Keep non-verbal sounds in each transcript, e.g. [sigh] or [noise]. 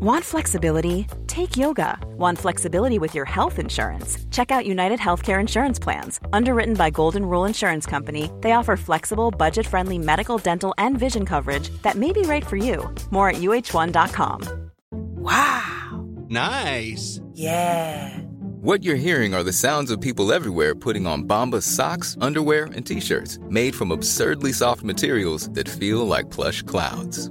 Want flexibility? Take yoga. Want flexibility with your health insurance? Check out United Healthcare Insurance Plans. Underwritten by Golden Rule Insurance Company, they offer flexible, budget friendly medical, dental, and vision coverage that may be right for you. More at uh1.com. Wow! Nice! Yeah! What you're hearing are the sounds of people everywhere putting on Bombas socks, underwear, and t shirts made from absurdly soft materials that feel like plush clouds.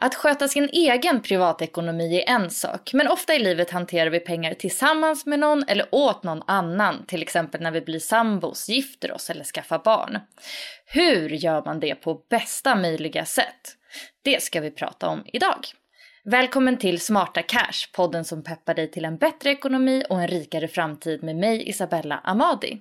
Att sköta sin egen privatekonomi är en sak, men ofta i livet hanterar vi pengar tillsammans med någon eller åt någon annan, till exempel när vi blir sambos, gifter oss eller skaffar barn. Hur gör man det på bästa möjliga sätt? Det ska vi prata om idag. Välkommen till Smarta Cash, podden som peppar dig till en bättre ekonomi och en rikare framtid med mig Isabella Amadi.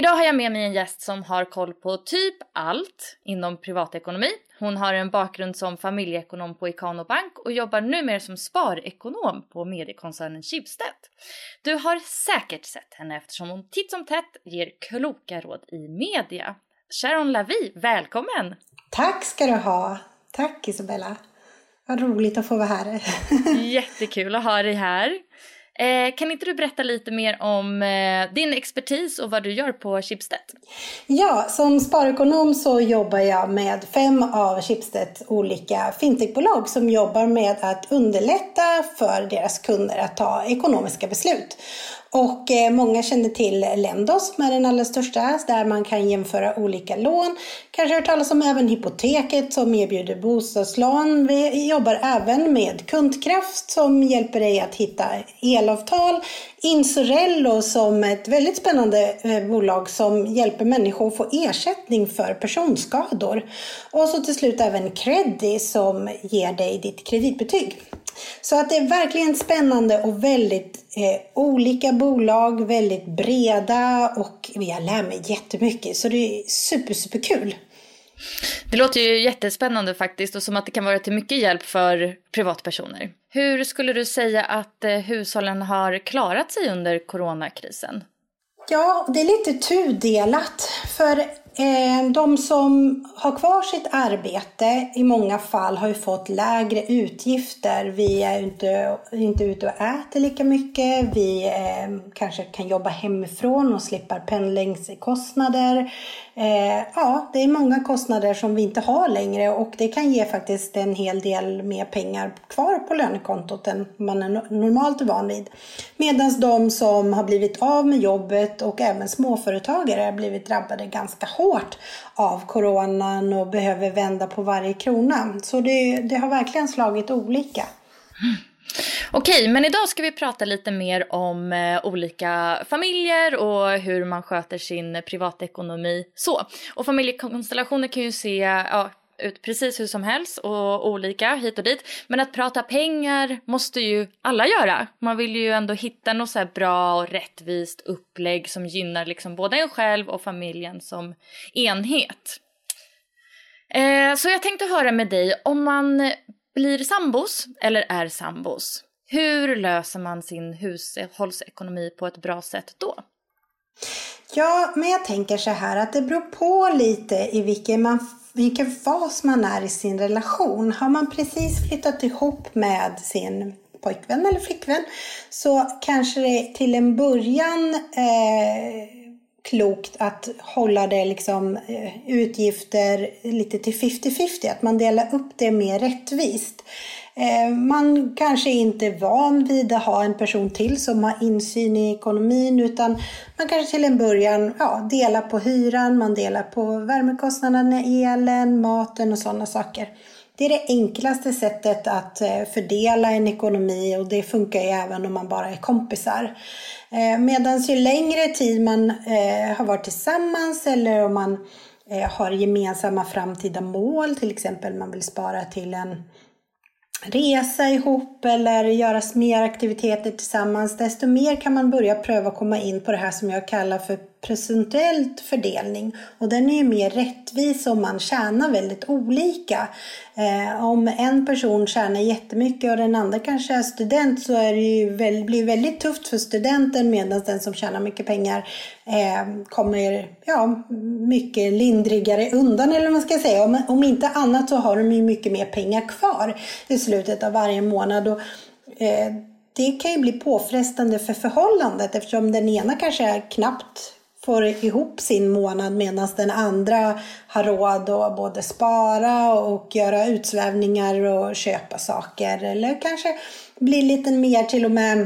Idag har jag med mig en gäst som har koll på typ allt inom privatekonomi. Hon har en bakgrund som familjeekonom på Ikano Bank och jobbar numera som sparekonom på mediekoncernen Schibsted. Du har säkert sett henne eftersom hon titt som tätt ger kloka råd i media. Sharon Lavi, välkommen! Tack ska du ha! Tack Isabella! Vad roligt att få vara här. [laughs] Jättekul att ha dig här. Eh, kan inte du berätta lite mer om eh, din expertis och vad du gör på Schibsted? Ja, som sparekonom så jobbar jag med fem av Schibsteds olika fintechbolag som jobbar med att underlätta för deras kunder att ta ekonomiska beslut. Och eh, många känner till Lendos som är den allra största, där man kan jämföra olika lån. Kanske hört talas om även Hypoteket som erbjuder bostadslån. Vi jobbar även med Kundkraft som hjälper dig att hitta elavtal. Insurello som ett väldigt spännande eh, bolag som hjälper människor att få ersättning för personskador. Och så till slut även Creddy som ger dig ditt kreditbetyg. Så att det är verkligen spännande och väldigt eh, olika bolag, väldigt breda och jag lär mig jättemycket. Så det är super, super kul. Det låter ju jättespännande faktiskt och som att det kan vara till mycket hjälp för privatpersoner. Hur skulle du säga att eh, hushållen har klarat sig under coronakrisen? Ja, det är lite tudelat. För Ehm, de som har kvar sitt arbete i många fall har ju fått lägre utgifter. Vi är inte, inte ute och äter lika mycket. Vi eh, kanske kan jobba hemifrån och slipper pendlingskostnader. Eh, ja, det är många kostnader som vi inte har längre och det kan ge faktiskt en hel del mer pengar kvar på lönekontot än man är normalt van vid. Medan de som har blivit av med jobbet och även småföretagare har blivit drabbade ganska hårt av coronan och behöver vända på varje krona. Så det, det har verkligen slagit olika. Mm. Okej, men idag ska vi prata lite mer om eh, olika familjer och hur man sköter sin privatekonomi. Så, och familjekonstellationer kan ju se ja, ut precis hur som helst och olika hit och dit. Men att prata pengar måste ju alla göra. Man vill ju ändå hitta något så bra och rättvist upplägg som gynnar liksom både en själv och familjen som enhet. Eh, så jag tänkte höra med dig om man blir sambos eller är sambos. Hur löser man sin hushållsekonomi på ett bra sätt då? Ja, men jag tänker så här att det beror på lite i vilken man vilken fas man är i sin relation. Har man precis flyttat ihop med sin pojkvän eller flickvän så kanske det till en början eh, klokt att hålla det liksom eh, utgifter lite till 50-50, att man delar upp det mer rättvist. Eh, man kanske inte är van vid att ha en person till som har insyn i ekonomin utan man kanske till en början ja, delar på hyran, man delar på värmekostnaderna, elen, maten och sådana saker. Det är det enklaste sättet att eh, fördela en ekonomi och det funkar ju även om man bara är kompisar. Eh, Medan ju längre tid man eh, har varit tillsammans eller om man har gemensamma framtida mål, till exempel man vill spara till en resa ihop eller göra mer aktiviteter tillsammans, desto mer kan man börja pröva komma in på det här som jag kallar för procentuellt fördelning. Och den är ju mer rättvis om man tjänar väldigt olika. Eh, om en person tjänar jättemycket och den andra kanske är student så är det ju väl, blir väldigt tufft för studenten medan den som tjänar mycket pengar eh, kommer ja, mycket lindrigare undan eller vad man ska säga. Om, om inte annat så har de ju mycket mer pengar kvar i slutet av varje månad. Och, eh, det kan ju bli påfrestande för förhållandet eftersom den ena kanske knappt får ihop sin månad medan den andra har råd att både spara och göra utsvävningar och köpa saker. Eller kanske bli lite mer till och med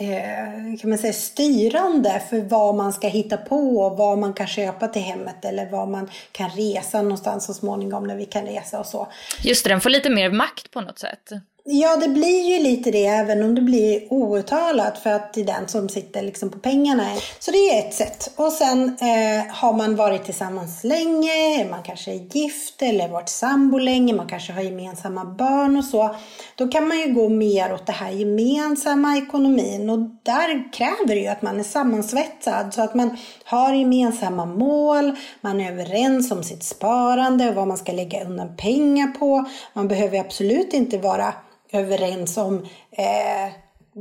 eh, kan man säga, styrande för vad man ska hitta på och vad man kan köpa till hemmet eller vad man kan resa någonstans så småningom när vi kan resa och så. Just det, den får lite mer makt på något sätt. Ja, det blir ju lite det även om det blir outtalat för att det är den som sitter liksom på pengarna. Så det är ett sätt. Och sen eh, har man varit tillsammans länge, man kanske är gift eller varit sambo länge, man kanske har gemensamma barn och så. Då kan man ju gå mer åt det här gemensamma ekonomin och där kräver det ju att man är sammansvetsad så att man har gemensamma mål, man är överens om sitt sparande och vad man ska lägga undan pengar på. Man behöver absolut inte vara överens om eh,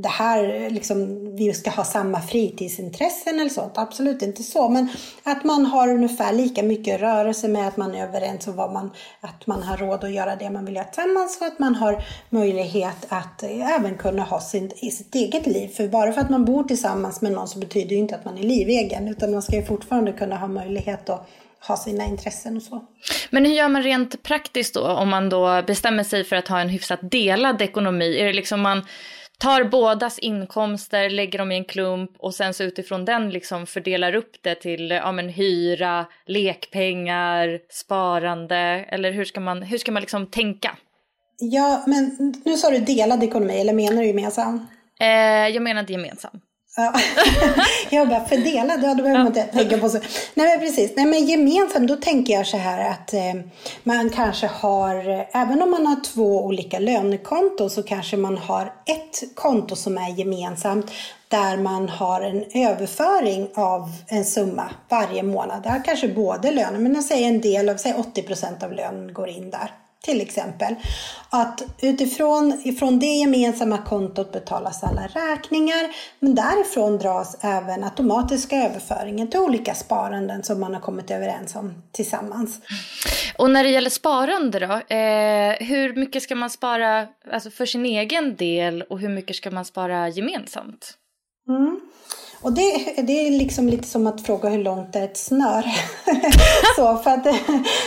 det här, liksom, vi ska ha samma fritidsintressen eller sånt. Absolut inte så. Men att man har ungefär lika mycket rörelse med att man är överens om vad man, att man har råd att göra det man vill göra tillsammans och att man har möjlighet att eh, även kunna ha sin, i sitt eget liv. För bara för att man bor tillsammans med någon så betyder det inte att man är livegen utan man ska ju fortfarande kunna ha möjlighet att ha sina intressen och så. Men hur gör man rent praktiskt då om man då bestämmer sig för att ha en hyfsat delad ekonomi? Är det liksom man tar bådas inkomster, lägger dem i en klump och sen så utifrån den liksom fördelar upp det till ja, men hyra, lekpengar, sparande eller hur ska man, hur ska man liksom tänka? Ja, men nu sa du delad ekonomi eller menar du gemensam? Eh, jag menar inte gemensam. Ja. [laughs] jag bara, fördelad, ja då behöver man inte tänka på så. Nej men precis, nej men gemensamt, då tänker jag så här att eh, man kanske har, även om man har två olika lönekonton så kanske man har ett konto som är gemensamt där man har en överföring av en summa varje månad. Där kanske både lönen, men jag säger en del av, säg 80 procent av lönen går in där till exempel. Att utifrån ifrån det gemensamma kontot betalas alla räkningar men därifrån dras även automatiska överföringen till olika sparanden som man har kommit överens om tillsammans. Och när det gäller sparande då, eh, hur mycket ska man spara alltså för sin egen del och hur mycket ska man spara gemensamt? Mm. Och det, det är liksom lite som att fråga hur långt är ett snör? [laughs] så, för att,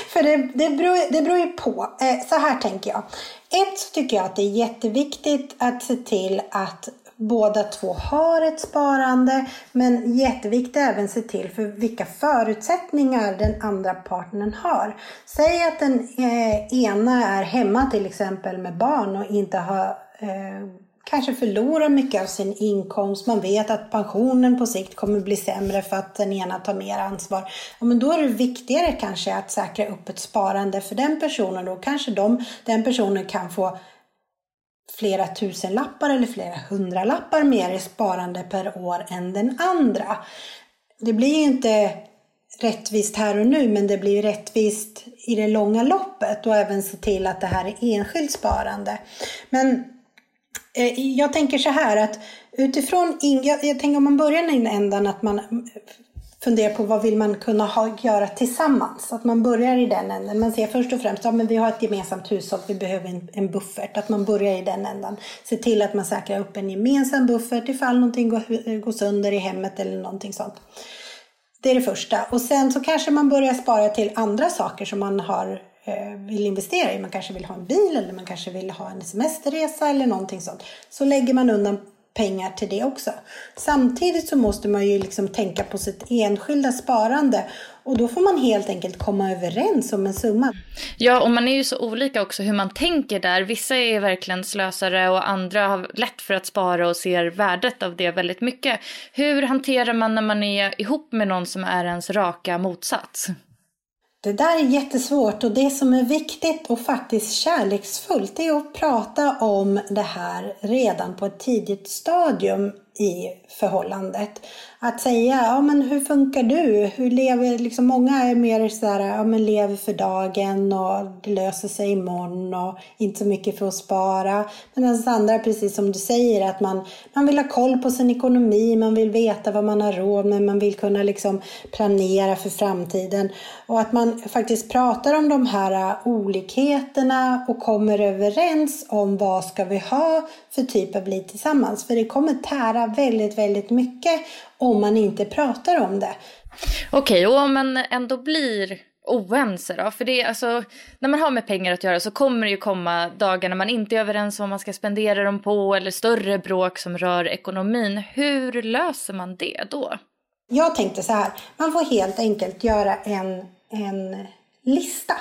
för det, det, beror, det beror ju på. Eh, så här tänker jag. Ett så tycker jag att det är jätteviktigt att se till att båda två har ett sparande. Men jätteviktigt även se till för vilka förutsättningar den andra partnern har. Säg att den eh, ena är hemma till exempel med barn och inte har eh, kanske förlorar mycket av sin inkomst. Man vet att pensionen på sikt kommer bli sämre för att den ena tar mer ansvar. Ja, men då är det viktigare kanske att säkra upp ett sparande för den personen. Då kanske de, den personen kan få flera tusen lappar eller flera hundra lappar mer i sparande per år än den andra. Det blir ju inte rättvist här och nu men det blir rättvist i det långa loppet och även se till att det här är enskilt sparande. Men Eh, jag tänker så här att utifrån, jag, jag tänker om man börjar i den ändan att man funderar på vad vill man kunna ha, göra tillsammans. Att man börjar i den änden. Man ser först och främst, ja men vi har ett gemensamt hushåll, vi behöver en, en buffert. Att man börjar i den ändan. Se till att man säkrar upp en gemensam buffert ifall någonting går, går sönder i hemmet eller någonting sånt. Det är det första. Och sen så kanske man börjar spara till andra saker som man har Eh, vill investera i. Man kanske vill ha en bil eller man kanske vill ha en semesterresa eller någonting sånt. Så lägger man undan pengar till det också. Samtidigt så måste man ju liksom tänka på sitt enskilda sparande och då får man helt enkelt komma överens om en summa. Ja, och man är ju så olika också hur man tänker där. Vissa är verkligen slösare och andra har lätt för att spara och ser värdet av det väldigt mycket. Hur hanterar man när man är ihop med någon som är ens raka motsats? Det där är jättesvårt och det som är viktigt och faktiskt kärleksfullt är att prata om det här redan på ett tidigt stadium i förhållandet. Att säga, ja men hur funkar du? Hur lever, liksom många är mer sådär, ja men lever för dagen och det löser sig imorgon och inte så mycket för att spara. Medan andra, precis som du säger, att man, man vill ha koll på sin ekonomi, man vill veta vad man har råd med, man vill kunna liksom planera för framtiden. Och att man faktiskt pratar om de här olikheterna och kommer överens om vad ska vi ha för typ av liv tillsammans. För det kommer tära väldigt, väldigt mycket om man inte pratar om det. Okej, och om man ändå blir oense då? För det alltså, när man har med pengar att göra så kommer det ju komma dagar när man inte är överens om vad man ska spendera dem på eller större bråk som rör ekonomin. Hur löser man det då? Jag tänkte så här, man får helt enkelt göra en, en lista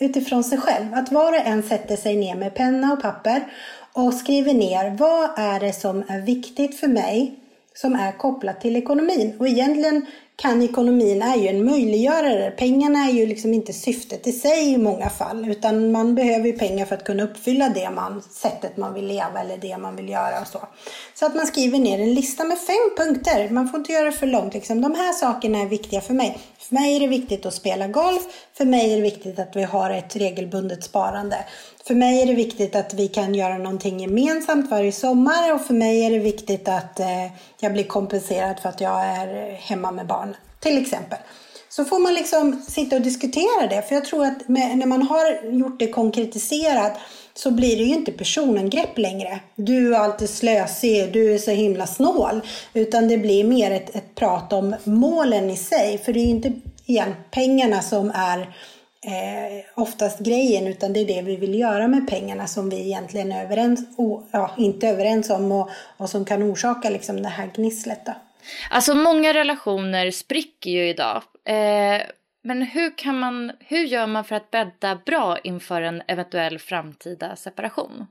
utifrån sig själv. Att var och en sätter sig ner med penna och papper och skriver ner vad är det som är viktigt för mig som är kopplat till ekonomin. Och egentligen kan ekonomin är ju en möjliggörare. Pengarna är ju liksom inte syftet i sig i många fall, utan man behöver ju pengar för att kunna uppfylla det man, sättet man vill leva eller det man vill göra och så. Så att man skriver ner en lista med fem punkter. Man får inte göra det för långt. Liksom. De här sakerna är viktiga för mig. För mig är det viktigt att spela golf. För mig är det viktigt att vi har ett regelbundet sparande. För mig är det viktigt att vi kan göra någonting gemensamt varje sommar och för mig är det viktigt att eh, jag blir kompenserad för att jag är hemma med barn. Till exempel. Så får man liksom sitta och diskutera det. För jag tror att med, när man har gjort det konkretiserat så blir det ju inte personangrepp längre. Du är alltid slösig, du är så himla snål. Utan det blir mer ett, ett prat om målen i sig. För det är ju inte igen pengarna som är eh, oftast grejen utan det är det vi vill göra med pengarna som vi egentligen är överens, o, ja, inte överens om och, och som kan orsaka liksom det här gnisslet. Då. Alltså många relationer spricker ju idag. Eh, men hur, kan man, hur gör man för att bädda bra inför en eventuell framtida separation?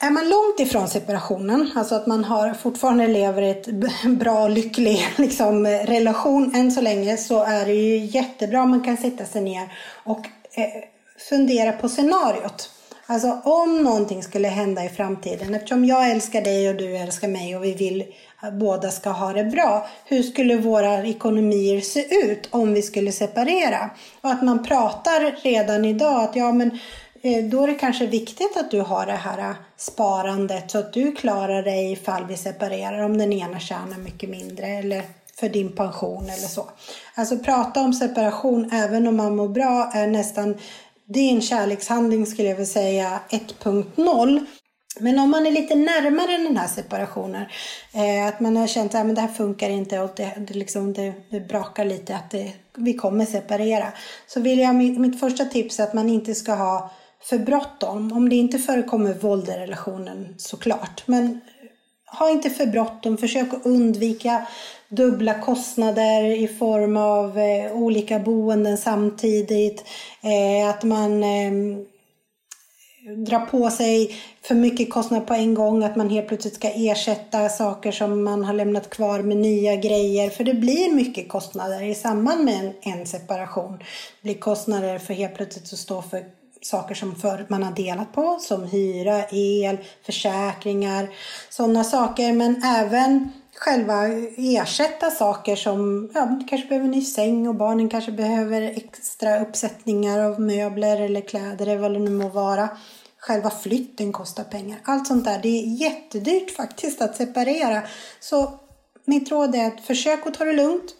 Är man långt ifrån separationen, alltså att man har, fortfarande lever i ett [laughs] bra, och lycklig [laughs] liksom, relation än så länge, så är det ju jättebra om man kan sätta sig ner och eh, fundera på scenariot. Alltså om någonting skulle hända i framtiden, eftersom jag älskar dig och du älskar mig och vi vill båda ska ha det bra. Hur skulle våra ekonomier se ut om vi skulle separera? Och att man pratar redan idag att ja men eh, då är det kanske viktigt att du har det här eh, sparandet så att du klarar dig ifall vi separerar om den ena tjänar mycket mindre eller för din pension eller så. Alltså prata om separation även om man mår bra är nästan, det är en kärlekshandling skulle jag vilja säga 1.0. Men om man är lite närmare den här separationen, eh, att man har känt att ah, det här funkar inte och det, det, liksom, det, det brakar lite, att det, vi kommer separera. Så vill jag, mitt första tips är att man inte ska ha för bråttom. Om det inte förekommer våld i relationen såklart. Men ha inte för bråttom. Försök att undvika dubbla kostnader i form av eh, olika boenden samtidigt. Eh, att man ehm, Dra på sig för mycket kostnader på en gång. Att man helt plötsligt ska ersätta saker som man har lämnat kvar med nya grejer. För det blir mycket kostnader i samband med en, en separation. Det blir kostnader för helt plötsligt att stå för saker som förut man har delat på som hyra, el, försäkringar, sådana saker. Men även själva ersätta saker som, ja, du kanske behöver en ny säng och barnen kanske behöver extra uppsättningar av möbler eller kläder eller vad det nu må vara. Själva flytten kostar pengar. Allt sånt där, det är jättedyrt faktiskt att separera. Så mitt råd är att försök att ta det lugnt.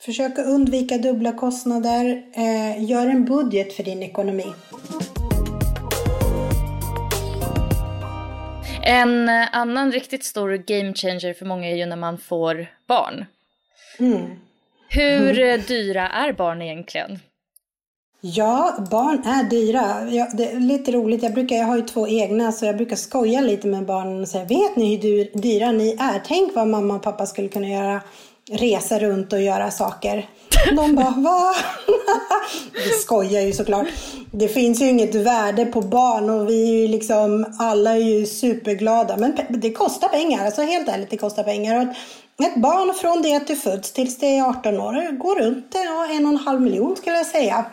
Försök att undvika dubbla kostnader. Eh, gör en budget för din ekonomi. En annan riktigt stor game changer för många är ju när man får barn. Mm. Hur mm. dyra är barn egentligen? Ja, barn är dyra. Ja, det är lite roligt. Jag, brukar, jag har ju två egna så jag brukar skoja lite med barnen och säga Vet ni hur dyra ni är? Tänk vad mamma och pappa skulle kunna göra. Resa runt och göra saker. De bara va? [laughs] Vi skojar ju såklart. Det finns ju inget värde på barn och vi är ju liksom alla är ju superglada. Men det kostar pengar. Alltså helt ärligt, det kostar pengar. Och ett barn från det att du föds tills det är 18 år går runt ja, en och en halv miljon skulle jag säga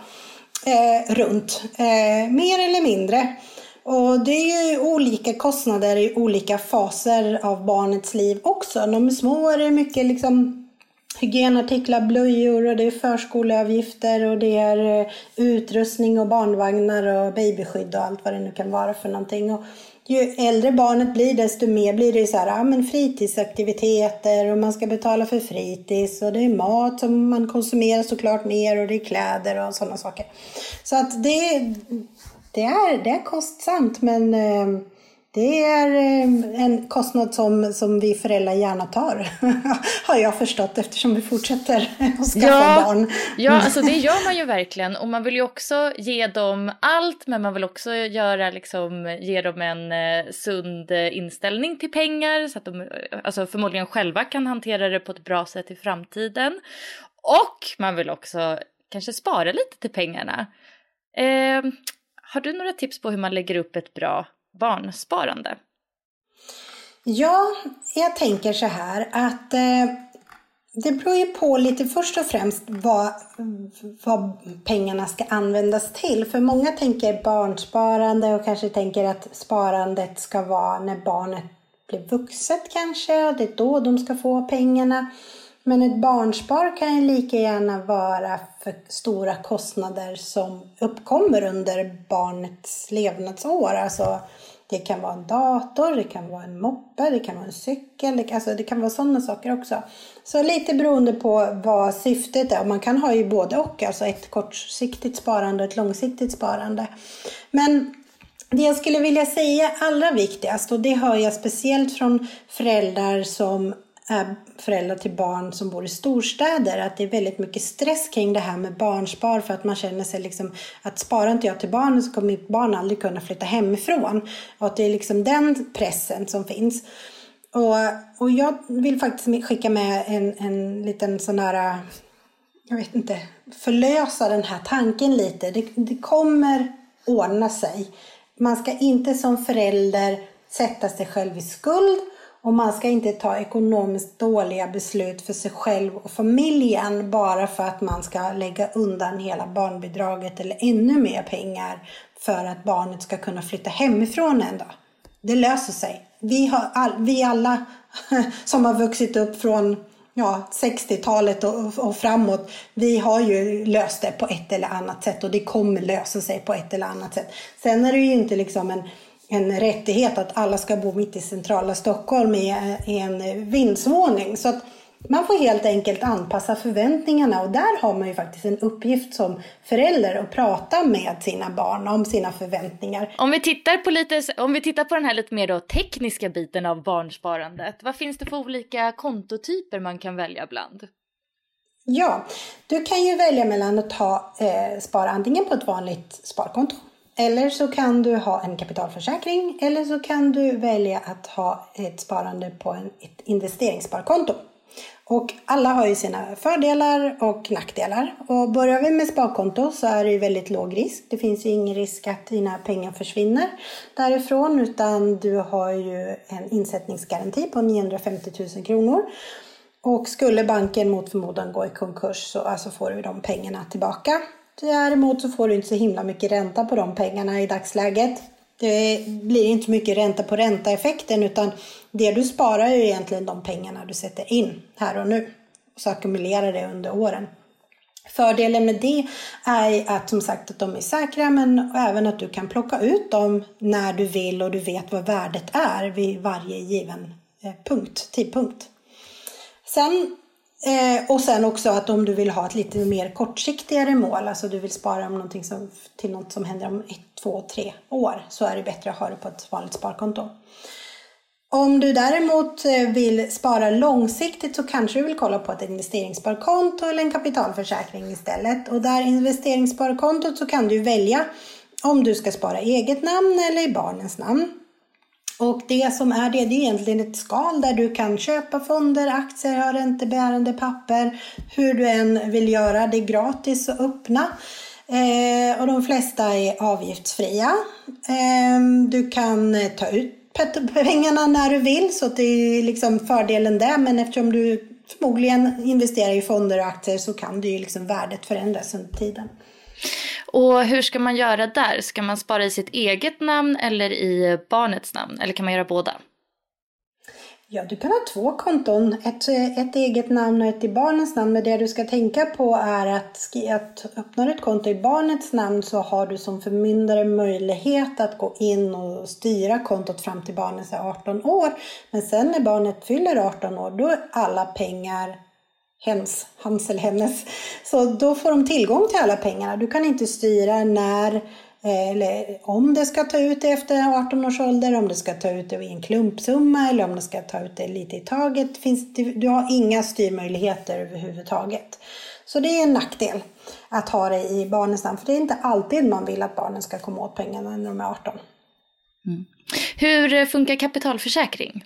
eh, runt, eh, mer eller mindre. Och det är ju olika kostnader i olika faser av barnets liv också. När de är små är det mycket liksom hygienartiklar, blöjor och det är förskoleavgifter och det är eh, utrustning och barnvagnar och babyskydd och allt vad det nu kan vara för någonting. Och ju äldre barnet blir desto mer blir det så här, ja, men fritidsaktiviteter och man ska betala för fritids och det är mat som man konsumerar såklart mer och det är kläder och sådana saker. Så att det, det, är, det är kostsamt men eh, det är eh, en kostnad som, som vi föräldrar gärna tar, [laughs] har jag förstått eftersom vi fortsätter att skaffa ja, barn. Ja, alltså det gör man ju verkligen och man vill ju också ge dem allt men man vill också göra, liksom, ge dem en eh, sund inställning till pengar så att de alltså förmodligen själva kan hantera det på ett bra sätt i framtiden. Och man vill också kanske spara lite till pengarna. Eh, har du några tips på hur man lägger upp ett bra barnsparande? Ja, jag tänker så här att eh, det beror ju på lite först och främst vad, vad pengarna ska användas till. För många tänker barnsparande och kanske tänker att sparandet ska vara när barnet blir vuxet kanske och det är då de ska få pengarna. Men ett barnspar kan ju lika gärna vara för stora kostnader som uppkommer under barnets levnadsår. Alltså, det kan vara en dator, det kan vara en moppe, det kan vara en cykel, det, alltså det kan vara sådana saker också. Så lite beroende på vad syftet är. Man kan ha ju både och, alltså ett kortsiktigt sparande och ett långsiktigt sparande. Men det jag skulle vilja säga allra viktigast, och det hör jag speciellt från föräldrar som Eh, föräldrar till barn som bor i storstäder att det är väldigt mycket stress kring det här med barnspar för att man känner sig liksom att sparar inte jag till barnen så kommer mitt barn aldrig kunna flytta hemifrån. Och att det är liksom den pressen som finns. Och, och jag vill faktiskt skicka med en, en liten sån här, jag vet inte, förlösa den här tanken lite. Det, det kommer ordna sig. Man ska inte som förälder sätta sig själv i skuld och man ska inte ta ekonomiskt dåliga beslut för sig själv och familjen bara för att man ska lägga undan hela barnbidraget eller ännu mer pengar för att barnet ska kunna flytta hemifrån en dag. Det löser sig. Vi, har all, vi alla [laughs] som har vuxit upp från ja, 60-talet och, och, framåt, vi har ju löst det på ett eller annat sätt och det kommer lösa sig på ett eller annat sätt. Sen är det ju inte liksom en en rättighet att alla ska bo mitt i centrala Stockholm i, en vindsvåning. Så att man får helt enkelt anpassa förväntningarna och där har man ju faktiskt en uppgift som förälder att prata med sina barn om sina förväntningar. Om vi tittar på, lite, om vi tittar på den här lite mer då tekniska biten av barnsparandet, vad finns det för olika kontotyper man kan välja bland? Ja, du kan ju välja mellan att ta, eh, spara antingen på ett vanligt sparkonto eller så kan du ha en kapitalförsäkring eller så kan du välja att ha ett sparande på en, ett investeringssparkonto. Och alla har ju sina fördelar och nackdelar. Och börjar vi med sparkonto så är det ju väldigt låg risk. Det finns ju ingen risk att dina pengar försvinner därifrån utan du har ju en insättningsgaranti på 950 000 kronor. Och skulle banken mot förmodan gå i konkurs så alltså får du de pengarna tillbaka. Däremot så får du inte så himla mycket ränta på de pengarna i dagsläget. Det blir inte mycket ränta på ränta-effekten utan det du sparar är egentligen de pengarna du sätter in här och nu. Och så ackumulerar det under åren. Fördelen med det är att som sagt att de är säkra men även att du kan plocka ut dem när du vill och du vet vad värdet är vid varje given eh, punkt, tidpunkt. Sen Eh, och sen också att om du vill ha ett lite mer kortsiktigare mål, alltså du vill spara om någonting som, till något som händer om ett, två, tre år, så är det bättre att ha det på ett vanligt sparkonto. Om du däremot eh, vill spara långsiktigt så kanske du vill kolla på ett investeringssparkonto eller en kapitalförsäkring istället. Och där investeringssparkontot så kan du välja om du ska spara eget namn eller i barnens namn. Och det som är det, det är egentligen ett skal där du kan köpa fonder, aktier, ha räntebärande papper. Hur du än vill göra, det är gratis att öppna. Eh, och de flesta är avgiftsfria. Eh, du kan ta ut pengarna när du vill, så det är liksom fördelen där. Men eftersom du förmodligen investerar i fonder och aktier så kan det ju liksom värdet förändras under tiden. Och hur ska man göra där? Ska man spara i sitt eget namn eller i barnets namn? Eller kan man göra båda? Ja, du kan ha två konton. Ett, ett eget namn och ett i barnets namn. Men det du ska tänka på är att, att öppnar du ett konto i barnets namn så har du som förmyndare möjlighet att gå in och styra kontot fram till barnet är 18 år. Men sen när barnet fyller 18 år, då är alla pengar hens, hans eller hennes. Så då får de tillgång till alla pengarna. Du kan inte styra när eh, eller om det ska ta ut det efter 18 års ålder, om det ska ta ut det i en klumpsumma eller om det ska ta ut det lite i taget. Finns, du har inga styrmöjligheter överhuvudtaget. Så det är en nackdel att ha det i barnens namn, för det är inte alltid man vill att barnen ska komma åt pengarna när de är 18. Mm. Hur eh, funkar kapitalförsäkring?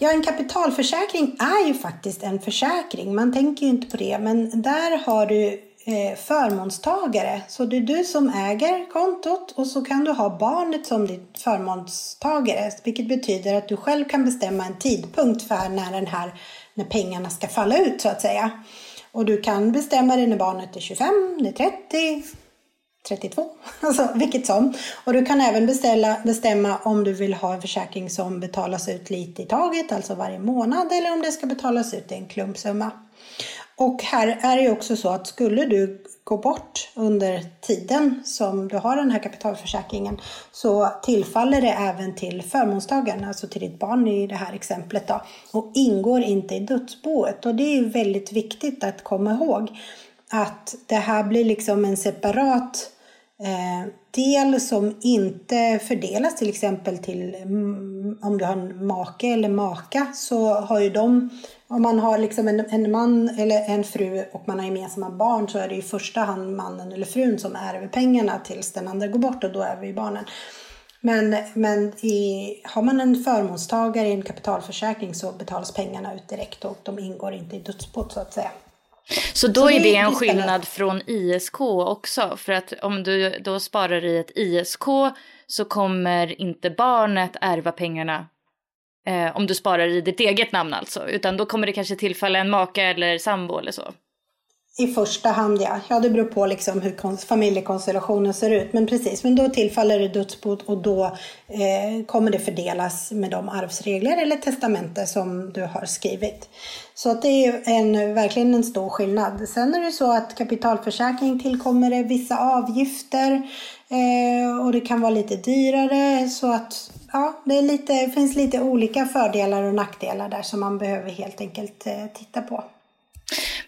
Ja, en kapitalförsäkring är ju faktiskt en försäkring. Man tänker ju inte på det, men där har du eh, förmånstagare. Så det är du som äger kontot och så kan du ha barnet som ditt förmånstagare. Vilket betyder att du själv kan bestämma en tidpunkt för när, den här, när pengarna ska falla ut så att säga. Och du kan bestämma det när barnet är 25, är 30, 32, [laughs] alltså vilket som. Och du kan även beställa, bestämma om du vill ha en försäkring som betalas ut lite i taget, alltså varje månad, eller om det ska betalas ut i en klumpsumma. Och här är det också så att skulle du gå bort under tiden som du har den här kapitalförsäkringen så tillfaller det även till förmånstagaren, alltså till ditt barn i det här exemplet då, och ingår inte i dödsboet. Och det är ju väldigt viktigt att komma ihåg att det här blir liksom en separat eh, del som inte fördelas till exempel till mm, om du har en make eller maka så har ju de om man har liksom en, en man eller en fru och man har gemensamma barn så är det i första hand mannen eller frun som ärver pengarna tills den andra går bort och då ärver ju barnen. Men, men i, har man en förmånstagare i en kapitalförsäkring så betalas pengarna ut direkt och de ingår inte i dödsboet så att säga. Så då så är det en skillnad från ISK också. För att om du då sparar i ett ISK så kommer inte barnet ärva pengarna eh, om du sparar i ditt eget namn alltså. Utan då kommer det kanske tillfalla en maka eller sambo eller så. I första hand ja. Ja det beror på liksom hur familjekonstellationen ser ut. Men precis, men då tillfaller det dödsboet och då eh, kommer det fördelas med de arvsregler eller testamente som du har skrivit. Så att det är en, verkligen en stor skillnad. Sen är det så att kapitalförsäkring tillkommer det vissa avgifter eh, och det kan vara lite dyrare så att ja, det, är lite, det finns lite olika fördelar och nackdelar där som man behöver helt enkelt eh, titta på.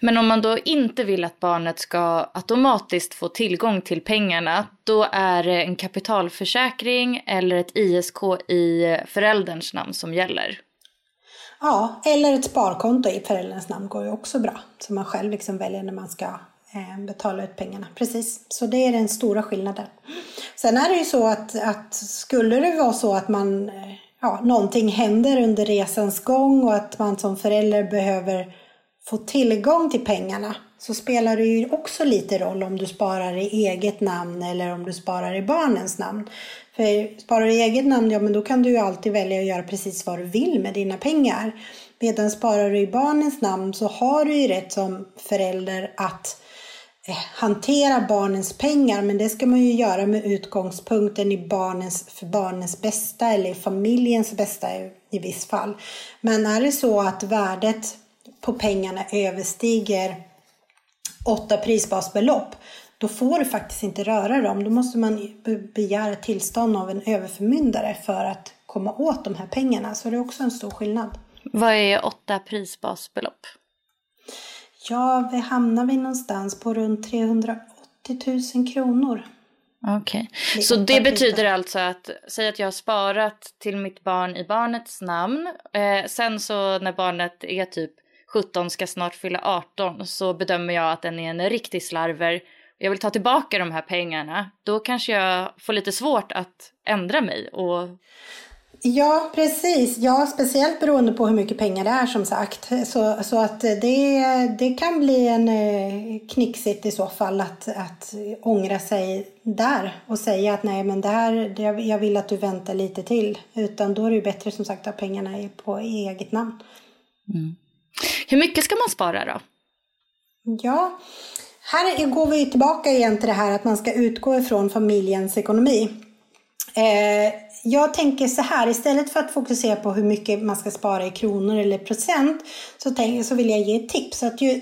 Men om man då inte vill att barnet ska automatiskt få tillgång till pengarna, då är det en kapitalförsäkring eller ett ISK i förälderns namn som gäller. Ja, eller ett sparkonto i förälderns namn går ju också bra. Som man själv liksom väljer när man ska eh, betala ut pengarna. Precis, så det är den stora skillnaden. Sen är det ju så att, att skulle det vara så att man, eh, ja, någonting händer under resans gång och att man som förälder behöver få tillgång till pengarna så spelar det ju också lite roll om du sparar i eget namn eller om du sparar i barnens namn. För sparar du i eget namn, ja men då kan du ju alltid välja att göra precis vad du vill med dina pengar. Medan sparar du i barnens namn så har du ju rätt som förälder att eh, hantera barnens pengar men det ska man ju göra med utgångspunkten i barnens, för barnens bästa eller familjens bästa i, i viss fall. Men är det så att värdet på pengarna överstiger åtta prisbasbelopp, då får du faktiskt inte röra dem. Då måste man begära tillstånd av en överförmyndare för att komma åt de här pengarna. Så det är också en stor skillnad. Vad är åtta prisbasbelopp? Ja, vi hamnar vi någonstans på runt 380 000 kronor. Okej, okay. så det betyder alltså att, säg att jag har sparat till mitt barn i barnets namn. Eh, sen så när barnet är typ 17, ska snart fylla 18, så bedömer jag att den är en riktig slarver. Jag vill ta tillbaka de här pengarna. Då kanske jag får lite svårt att ändra mig och Ja, precis. Ja, speciellt beroende på hur mycket pengar det är som sagt. Så, så att det, det kan bli en eh, knixigt i så fall att, att ångra sig där och säga att nej, men där, jag vill att du väntar lite till. Utan då är det bättre som sagt att pengarna är på eget namn. Mm. Hur mycket ska man spara då? Ja, här går vi tillbaka igen till det här att man ska utgå ifrån familjens ekonomi. Eh, jag tänker så här, istället för att fokusera på hur mycket man ska spara i kronor eller procent så, tänk, så vill jag ge ett tips. Att ju,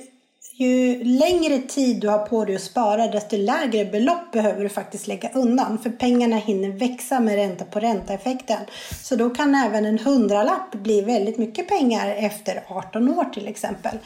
ju längre tid du har på dig att spara desto lägre belopp behöver du faktiskt lägga undan. För pengarna hinner växa med ränta på ränta-effekten. Så då kan även en hundralapp bli väldigt mycket pengar efter 18 år till exempel.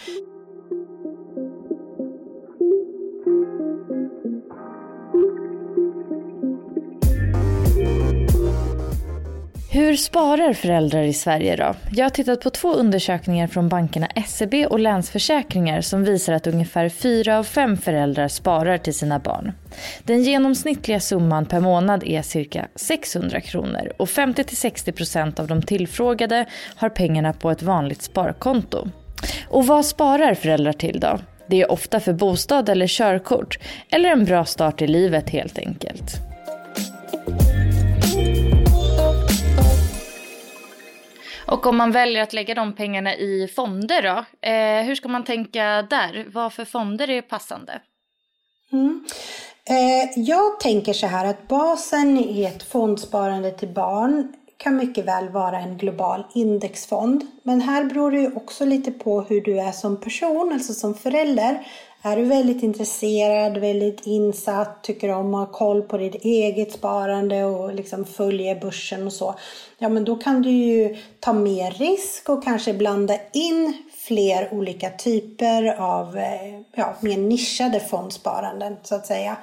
Hur sparar föräldrar i Sverige då? Jag har tittat på två undersökningar från bankerna SEB och Länsförsäkringar som visar att ungefär fyra av fem föräldrar sparar till sina barn. Den genomsnittliga summan per månad är cirka 600 kronor och 50-60% av de tillfrågade har pengarna på ett vanligt sparkonto. Och vad sparar föräldrar till då? Det är ofta för bostad eller körkort eller en bra start i livet helt enkelt. Och om man väljer att lägga de pengarna i fonder då, eh, hur ska man tänka där? Vad för fonder är passande? Mm. Eh, jag tänker så här att basen i ett fondsparande till barn kan mycket väl vara en global indexfond. Men här beror det ju också lite på hur du är som person, alltså som förälder. Är du väldigt intresserad, väldigt insatt, tycker om att ha koll på ditt eget sparande och liksom följer börsen och så. Ja, men då kan du ju ta mer risk och kanske blanda in fler olika typer av eh, ja, mer nischade fondsparanden så att säga.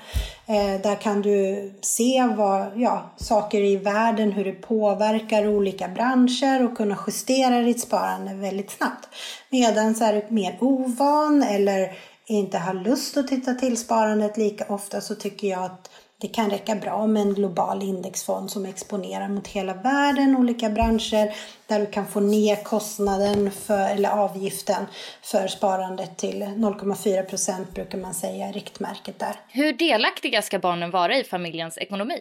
Eh, där kan du se vad, ja, saker i världen, hur det påverkar olika branscher och kunna justera ditt sparande väldigt snabbt. Medan så är du mer ovan eller inte har lust att titta till sparandet lika ofta så tycker jag att det kan räcka bra med en global indexfond som exponerar mot hela världen, olika branscher, där du kan få ner kostnaden för, eller avgiften för sparandet till 0,4 procent brukar man säga riktmärket där. Hur delaktiga ska barnen vara i familjens ekonomi?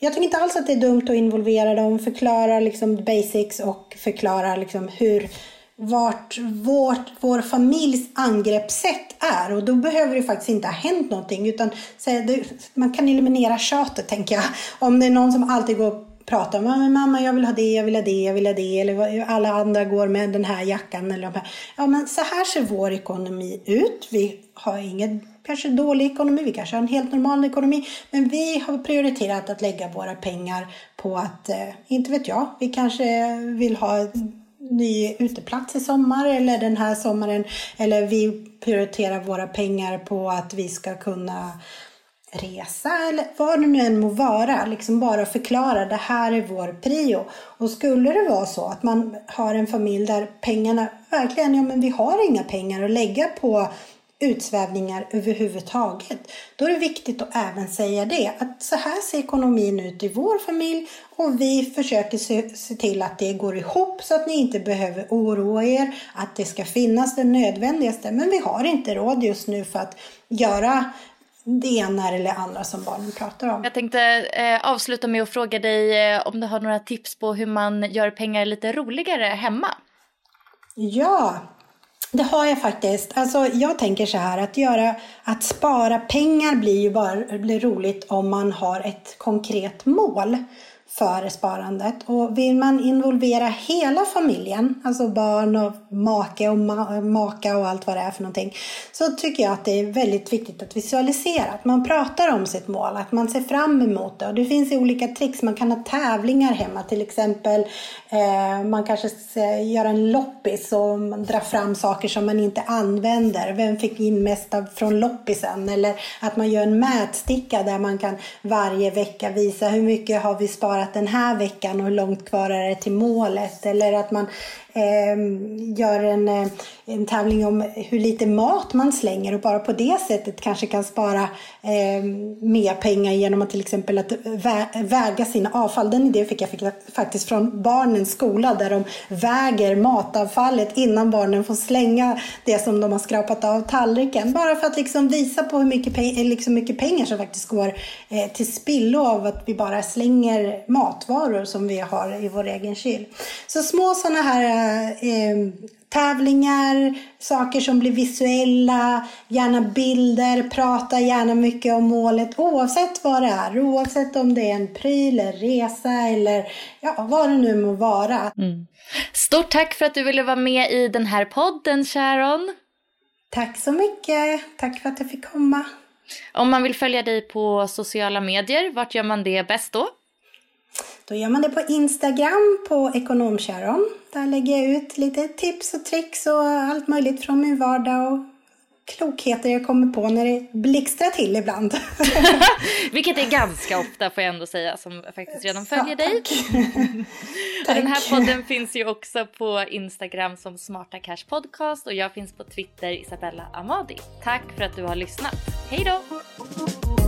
Jag tycker inte alls att det är dumt att involvera dem, förklara liksom basics och förklara liksom hur vart vårt, vår familjs angreppssätt är. Och då behöver det faktiskt inte ha hänt någonting. Utan man kan eliminera tjatet, tänker jag. Om det är någon som alltid går och pratar om mamma, jag vill ha det, jag vill ha det, jag vill ha det. Eller alla andra går med den här jackan. Eller de här. Ja, men så här ser vår ekonomi ut. Vi har ingen kanske dålig ekonomi, vi kanske har en helt normal ekonomi. Men vi har prioriterat att lägga våra pengar på att, eh, inte vet jag, vi kanske vill ha ny uteplats i sommar eller den här sommaren. Eller vi prioriterar våra pengar på att vi ska kunna resa eller vad det nu än må vara. Liksom bara förklara det här är vår prio. Och skulle det vara så att man har en familj där pengarna verkligen, ja men vi har inga pengar att lägga på utsvävningar överhuvudtaget. Då är det viktigt att även säga det, att så här ser ekonomin ut i vår familj och vi försöker se, se till att det går ihop så att ni inte behöver oroa er, att det ska finnas det nödvändigaste. Men vi har inte råd just nu för att göra det ena eller andra som barnen pratar om. Jag tänkte eh, avsluta med att fråga dig eh, om du har några tips på hur man gör pengar lite roligare hemma? Ja, det har jag faktiskt. Alltså, jag tänker så här att göra att spara pengar blir ju bara blir roligt om man har ett konkret mål före sparandet. Och vill man involvera hela familjen, alltså barn och make och ma maka och allt vad det är för någonting, så tycker jag att det är väldigt viktigt att visualisera. Att man pratar om sitt mål, att man ser fram emot det. Och det finns ju olika tricks. Man kan ha tävlingar hemma, till exempel eh, man kanske gör en loppis och drar fram saker som man inte använder. Vem fick in mest av, från loppisen? Eller att man gör en mätsticka där man kan varje vecka visa hur mycket har vi sparat den här veckan och hur långt kvar är det till målet. Eller att man Ehm, gör en, eh, en tävling om hur lite mat man slänger och bara på det sättet kanske kan spara eh, mer pengar genom att till exempel att vä väga sina avfall. Den idén fick jag fick faktiskt från barnens skola där de väger matavfallet innan barnen får slänga det som de har skrapat av tallriken. Bara för att liksom visa på hur mycket, pe liksom mycket pengar som faktiskt går eh, till spillo av att vi bara slänger matvaror som vi har i vår egen kyl. Så små sådana här eh, tävlingar, saker som blir visuella, gärna bilder, prata gärna mycket om målet oavsett vad det är. Oavsett om det är en pryl, en resa eller ja, vad det nu må vara. Mm. Stort tack för att du ville vara med i den här podden Sharon. Tack så mycket. Tack för att jag fick komma. Om man vill följa dig på sociala medier, vart gör man det bäst då? Då gör man det på Instagram på Ekonomkäron. Där lägger jag ut lite tips och tricks och allt möjligt från min vardag och klokheter jag kommer på när det blixtrar till ibland. [laughs] Vilket är ganska ofta får jag ändå säga som faktiskt redan följer ja, dig. [laughs] och den här podden finns ju också på Instagram som Smarta Cash Podcast och jag finns på Twitter Isabella Amadi. Tack för att du har lyssnat. Hej då!